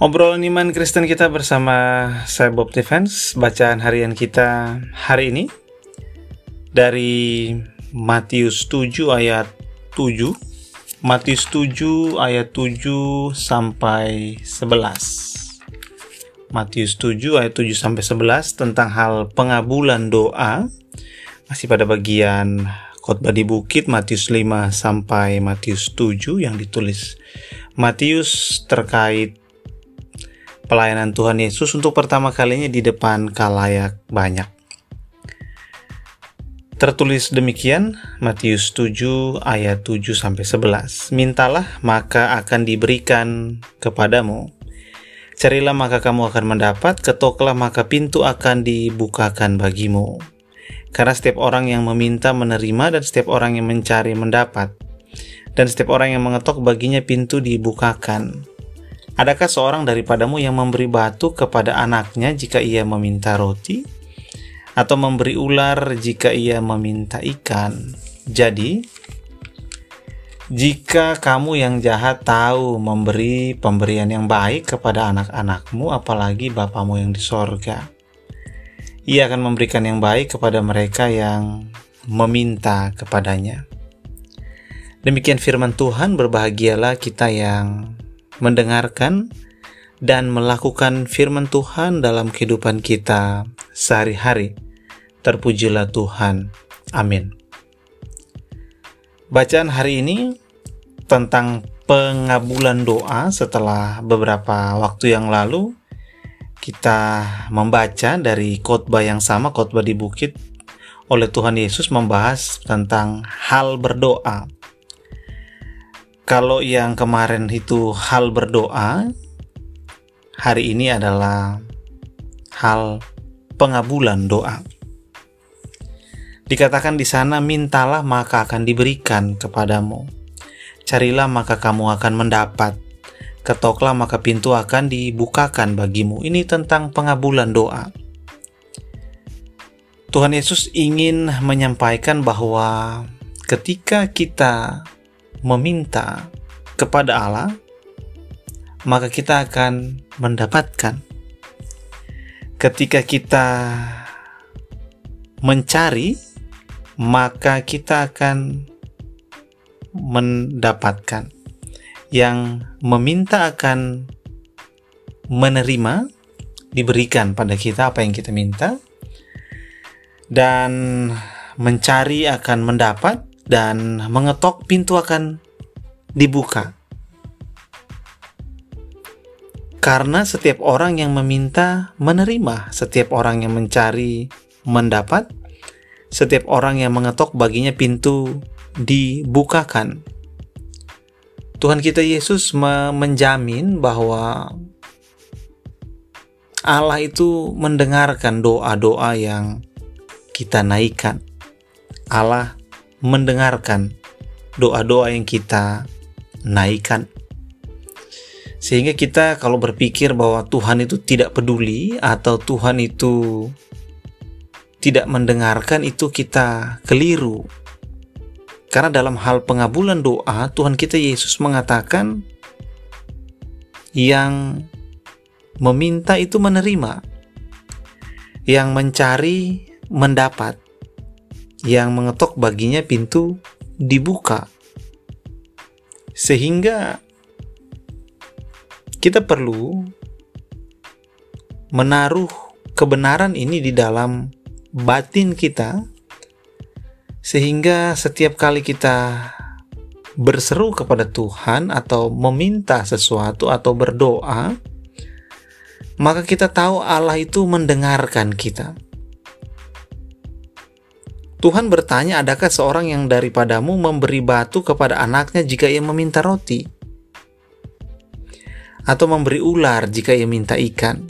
Obrolan iman Kristen kita bersama saya Bob Defense. Bacaan harian kita hari ini dari Matius 7 ayat 7. Matius 7 ayat 7 sampai 11. Matius 7 ayat 7 sampai 11 tentang hal pengabulan doa. Masih pada bagian khotbah di bukit Matius 5 sampai Matius 7 yang ditulis Matius terkait pelayanan Tuhan Yesus untuk pertama kalinya di depan kalayak banyak. Tertulis demikian Matius 7 ayat 7 sampai 11. Mintalah maka akan diberikan kepadamu. Carilah maka kamu akan mendapat, ketoklah maka pintu akan dibukakan bagimu. Karena setiap orang yang meminta menerima dan setiap orang yang mencari mendapat. Dan setiap orang yang mengetok baginya pintu dibukakan. Adakah seorang daripadamu yang memberi batu kepada anaknya jika ia meminta roti? Atau memberi ular jika ia meminta ikan? Jadi, jika kamu yang jahat tahu memberi pemberian yang baik kepada anak-anakmu, apalagi Bapamu yang di sorga, ia akan memberikan yang baik kepada mereka yang meminta kepadanya. Demikian firman Tuhan, berbahagialah kita yang mendengarkan dan melakukan firman Tuhan dalam kehidupan kita sehari-hari. Terpujilah Tuhan. Amin. Bacaan hari ini tentang pengabulan doa setelah beberapa waktu yang lalu kita membaca dari khotbah yang sama khotbah di bukit oleh Tuhan Yesus membahas tentang hal berdoa kalau yang kemarin itu hal berdoa, hari ini adalah hal pengabulan doa. Dikatakan di sana, mintalah maka akan diberikan kepadamu. Carilah maka kamu akan mendapat. Ketoklah maka pintu akan dibukakan bagimu. Ini tentang pengabulan doa. Tuhan Yesus ingin menyampaikan bahwa ketika kita meminta kepada Allah, maka kita akan mendapatkan. Ketika kita mencari, maka kita akan mendapatkan. Yang meminta akan menerima, diberikan pada kita apa yang kita minta, dan mencari akan mendapat, dan mengetok pintu akan dibuka. Karena setiap orang yang meminta menerima, setiap orang yang mencari mendapat, setiap orang yang mengetok baginya pintu dibukakan. Tuhan kita Yesus menjamin bahwa Allah itu mendengarkan doa-doa yang kita naikkan. Allah mendengarkan doa-doa yang kita naikkan. Sehingga kita kalau berpikir bahwa Tuhan itu tidak peduli atau Tuhan itu tidak mendengarkan itu kita keliru. Karena dalam hal pengabulan doa Tuhan kita Yesus mengatakan yang meminta itu menerima. Yang mencari mendapat yang mengetok baginya pintu dibuka. Sehingga kita perlu menaruh kebenaran ini di dalam batin kita sehingga setiap kali kita berseru kepada Tuhan atau meminta sesuatu atau berdoa maka kita tahu Allah itu mendengarkan kita. Tuhan bertanya, adakah seorang yang daripadamu memberi batu kepada anaknya jika ia meminta roti? Atau memberi ular jika ia minta ikan?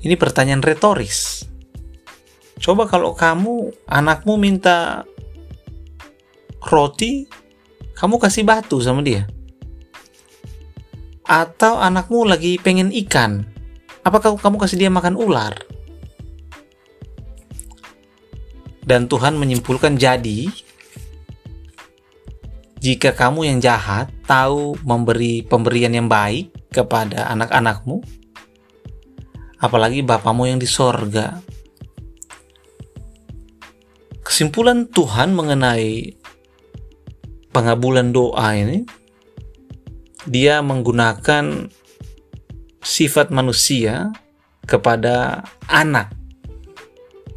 Ini pertanyaan retoris. Coba kalau kamu, anakmu minta roti, kamu kasih batu sama dia. Atau anakmu lagi pengen ikan, apakah kamu kasih dia makan ular? Dan Tuhan menyimpulkan jadi jika kamu yang jahat tahu memberi pemberian yang baik kepada anak-anakmu? Apalagi bapamu yang di sorga. Kesimpulan Tuhan mengenai pengabulan doa ini, dia menggunakan sifat manusia kepada anak.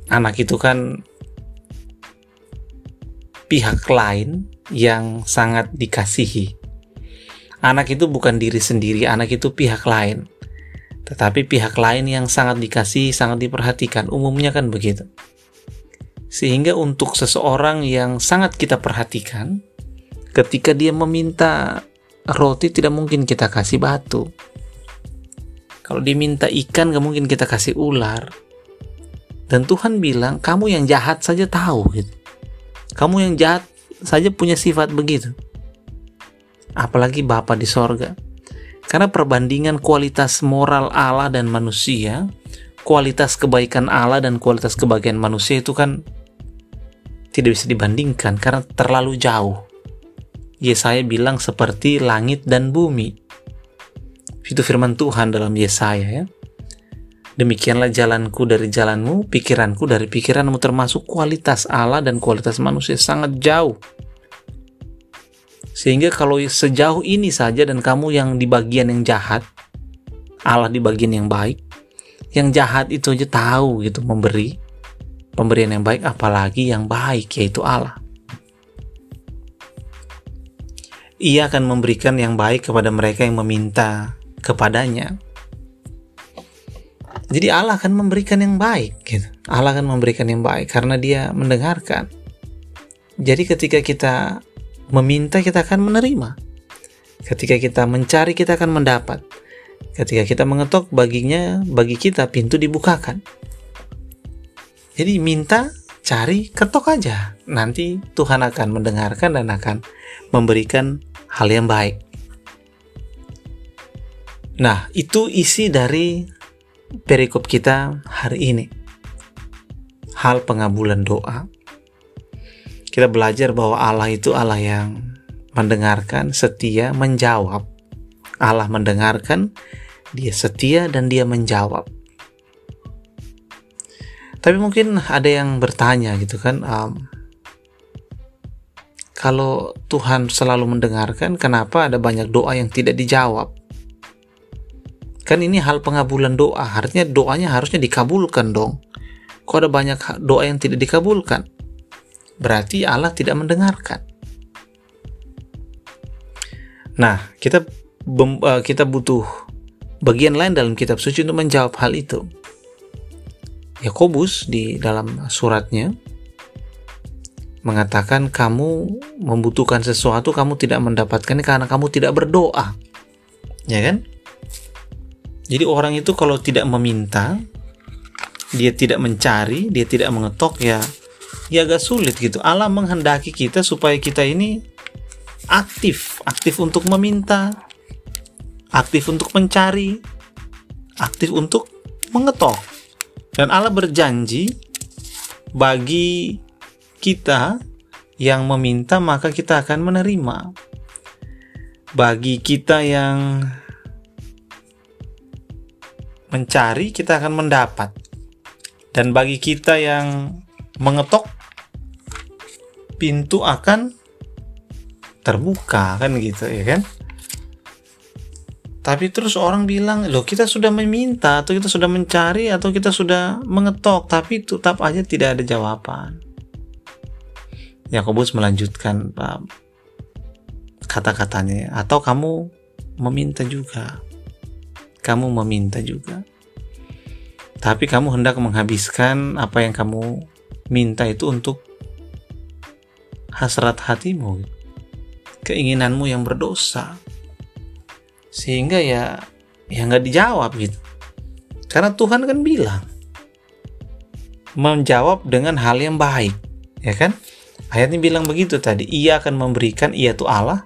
Anak itu kan pihak lain yang sangat dikasihi. Anak itu bukan diri sendiri, anak itu pihak lain. Tetapi pihak lain yang sangat dikasihi, sangat diperhatikan, umumnya kan begitu. Sehingga untuk seseorang yang sangat kita perhatikan, ketika dia meminta roti tidak mungkin kita kasih batu. Kalau diminta ikan gak mungkin kita kasih ular. Dan Tuhan bilang, kamu yang jahat saja tahu gitu. Kamu yang jahat saja punya sifat begitu. Apalagi Bapa di sorga. Karena perbandingan kualitas moral Allah dan manusia, kualitas kebaikan Allah dan kualitas kebaikan manusia itu kan tidak bisa dibandingkan karena terlalu jauh. Yesaya bilang seperti langit dan bumi. Itu firman Tuhan dalam Yesaya ya. Demikianlah jalanku dari jalanmu, pikiranku dari pikiranmu termasuk kualitas Allah dan kualitas manusia sangat jauh. Sehingga kalau sejauh ini saja dan kamu yang di bagian yang jahat, Allah di bagian yang baik, yang jahat itu aja tahu gitu memberi pemberian yang baik apalagi yang baik yaitu Allah. Ia akan memberikan yang baik kepada mereka yang meminta kepadanya. Jadi Allah akan memberikan yang baik gitu. Allah akan memberikan yang baik karena dia mendengarkan. Jadi ketika kita meminta kita akan menerima. Ketika kita mencari kita akan mendapat. Ketika kita mengetok baginya bagi kita pintu dibukakan. Jadi minta, cari, ketok aja. Nanti Tuhan akan mendengarkan dan akan memberikan hal yang baik. Nah, itu isi dari perikop kita hari ini. Hal pengabulan doa. Kita belajar bahwa Allah itu Allah yang mendengarkan, setia, menjawab. Allah mendengarkan, dia setia dan dia menjawab. Tapi mungkin ada yang bertanya gitu kan, um, kalau Tuhan selalu mendengarkan, kenapa ada banyak doa yang tidak dijawab? Kan ini hal pengabulan doa, artinya doanya harusnya dikabulkan dong. Kok ada banyak doa yang tidak dikabulkan? Berarti Allah tidak mendengarkan. Nah, kita eh, kita butuh bagian lain dalam kitab suci untuk menjawab hal itu. Yakobus di dalam suratnya mengatakan kamu membutuhkan sesuatu kamu tidak mendapatkannya karena kamu tidak berdoa. Ya kan? Jadi orang itu kalau tidak meminta, dia tidak mencari, dia tidak mengetok ya ya agak sulit gitu. Allah menghendaki kita supaya kita ini aktif, aktif untuk meminta, aktif untuk mencari, aktif untuk mengetok. Dan Allah berjanji bagi kita yang meminta maka kita akan menerima. Bagi kita yang mencari, kita akan mendapat. Dan bagi kita yang mengetok, pintu akan terbuka kan gitu ya kan? Tapi terus orang bilang loh kita sudah meminta atau kita sudah mencari atau kita sudah mengetok tapi tetap aja tidak ada jawaban. Yakobus melanjutkan kata-katanya atau kamu meminta juga kamu meminta juga. Tapi kamu hendak menghabiskan apa yang kamu minta itu untuk hasrat hatimu, keinginanmu yang berdosa. Sehingga ya ya nggak dijawab gitu. Karena Tuhan kan bilang menjawab dengan hal yang baik, ya kan? Ayatnya bilang begitu tadi, ia akan memberikan, ia tuh Allah,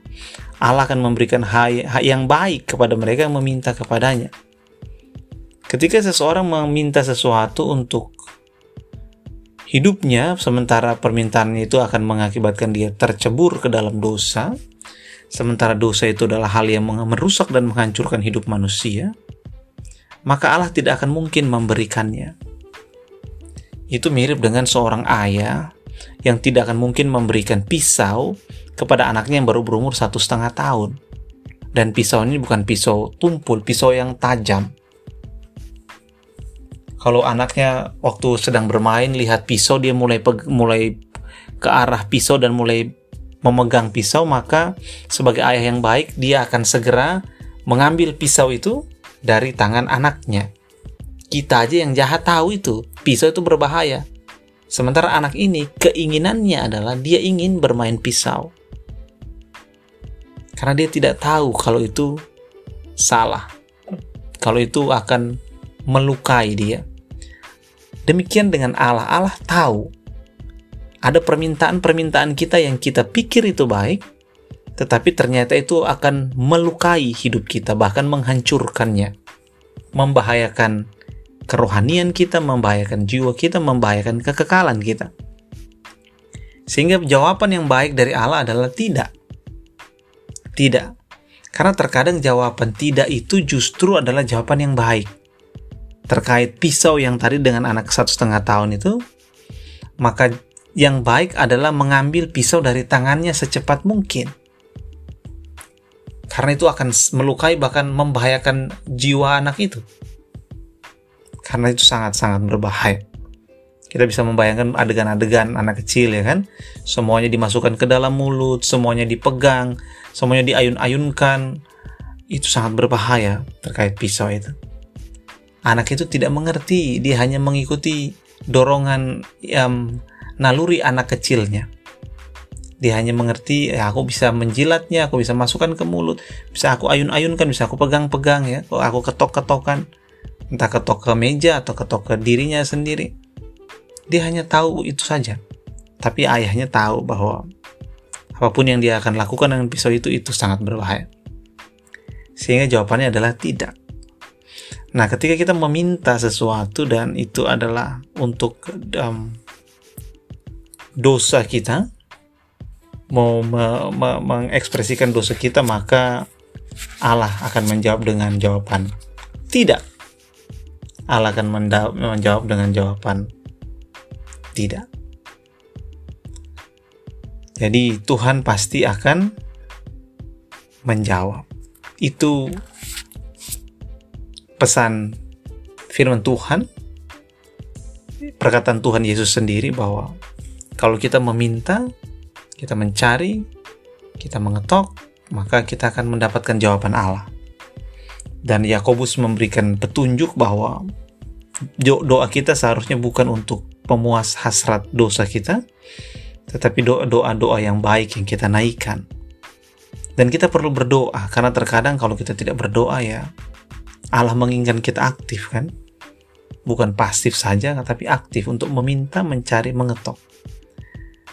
Allah akan memberikan hak yang baik kepada mereka yang meminta kepadanya. Ketika seseorang meminta sesuatu untuk hidupnya, sementara permintaannya itu akan mengakibatkan dia tercebur ke dalam dosa, sementara dosa itu adalah hal yang merusak dan menghancurkan hidup manusia, maka Allah tidak akan mungkin memberikannya. Itu mirip dengan seorang ayah yang tidak akan mungkin memberikan pisau kepada anaknya yang baru berumur satu setengah tahun. Dan pisau ini bukan pisau tumpul, pisau yang tajam. Kalau anaknya waktu sedang bermain lihat pisau dia mulai mulai ke arah pisau dan mulai memegang pisau maka sebagai ayah yang baik dia akan segera mengambil pisau itu dari tangan anaknya. Kita aja yang jahat tahu itu, pisau itu berbahaya. Sementara anak ini keinginannya adalah dia ingin bermain pisau. Karena dia tidak tahu kalau itu salah. Kalau itu akan melukai dia. Demikian dengan Allah. Allah tahu ada permintaan-permintaan kita yang kita pikir itu baik, tetapi ternyata itu akan melukai hidup kita, bahkan menghancurkannya membahayakan kerohanian kita, membahayakan jiwa kita, membahayakan kekekalan kita. Sehingga jawaban yang baik dari Allah adalah tidak. Tidak. Karena terkadang jawaban tidak itu justru adalah jawaban yang baik. Terkait pisau yang tadi dengan anak satu setengah tahun itu, maka yang baik adalah mengambil pisau dari tangannya secepat mungkin karena itu akan melukai bahkan membahayakan jiwa anak itu karena itu sangat-sangat berbahaya kita bisa membayangkan adegan-adegan anak kecil ya kan? Semuanya dimasukkan ke dalam mulut semuanya dipegang semuanya diayun-ayunkan. Itu sangat berbahaya terkait pisau itu. Anak itu tidak mengerti dia hanya mengikuti dorongan yang naluri anak kecilnya. Dia hanya mengerti ya aku bisa menjilatnya aku bisa masukkan ke mulut bisa aku ayun-ayunkan bisa aku pegang-pegang ya. Aku ketok-ketokan entah ketok ke meja atau ketok ke dirinya sendiri dia hanya tahu itu saja. Tapi ayahnya tahu bahwa apa pun yang dia akan lakukan dengan pisau itu itu sangat berbahaya. Sehingga jawabannya adalah tidak. Nah ketika kita meminta sesuatu dan itu adalah untuk um, dosa kita mau me, me, mengekspresikan dosa kita maka Allah akan menjawab dengan jawaban tidak. Allah akan menjawab dengan jawaban tidak jadi Tuhan pasti akan menjawab itu pesan firman Tuhan perkataan Tuhan Yesus sendiri bahwa kalau kita meminta kita mencari, kita mengetok, maka kita akan mendapatkan jawaban Allah. Dan Yakobus memberikan petunjuk bahwa doa kita seharusnya bukan untuk pemuas hasrat dosa kita, tetapi doa-doa yang baik yang kita naikkan. Dan kita perlu berdoa karena terkadang kalau kita tidak berdoa ya Allah menginginkan kita aktif kan. Bukan pasif saja tapi aktif untuk meminta, mencari, mengetok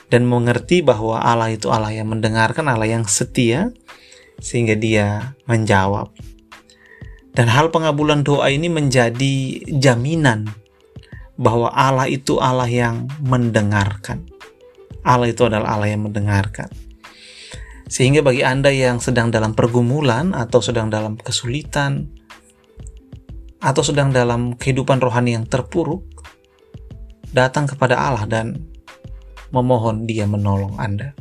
dan mengerti bahwa Allah itu Allah yang mendengarkan, Allah yang setia, sehingga Dia menjawab. Dan hal pengabulan doa ini menjadi jaminan bahwa Allah itu Allah yang mendengarkan. Allah itu adalah Allah yang mendengarkan. Sehingga bagi Anda yang sedang dalam pergumulan atau sedang dalam kesulitan atau sedang dalam kehidupan rohani yang terpuruk, datang kepada Allah dan memohon Dia menolong Anda,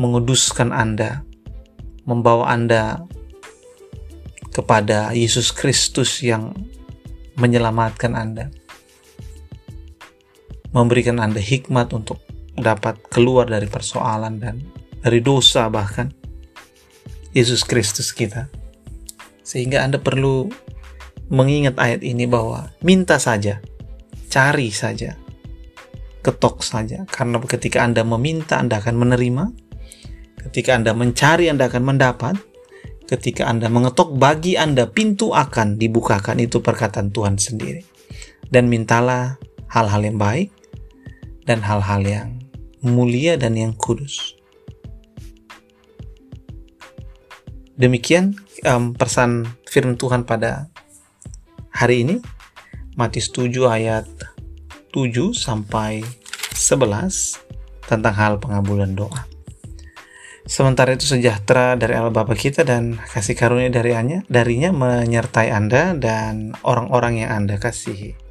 menguduskan Anda, membawa Anda kepada Yesus Kristus yang menyelamatkan Anda, memberikan Anda hikmat untuk dapat keluar dari persoalan dan dari dosa bahkan Yesus Kristus kita. Sehingga Anda perlu mengingat ayat ini bahwa minta saja, cari saja, ketok saja. Karena ketika Anda meminta, Anda akan menerima. Ketika Anda mencari, Anda akan mendapat. Ketika Anda mengetok, bagi Anda pintu akan dibukakan. Itu perkataan Tuhan sendiri. Dan mintalah hal-hal yang baik dan hal-hal yang mulia dan yang kudus. Demikian um, pesan firman Tuhan pada hari ini. Matius 7 ayat 7 sampai 11 tentang hal pengabulan doa. Sementara itu sejahtera dari Allah Bapa kita dan kasih karunia darinya, darinya menyertai Anda dan orang-orang yang Anda kasihi.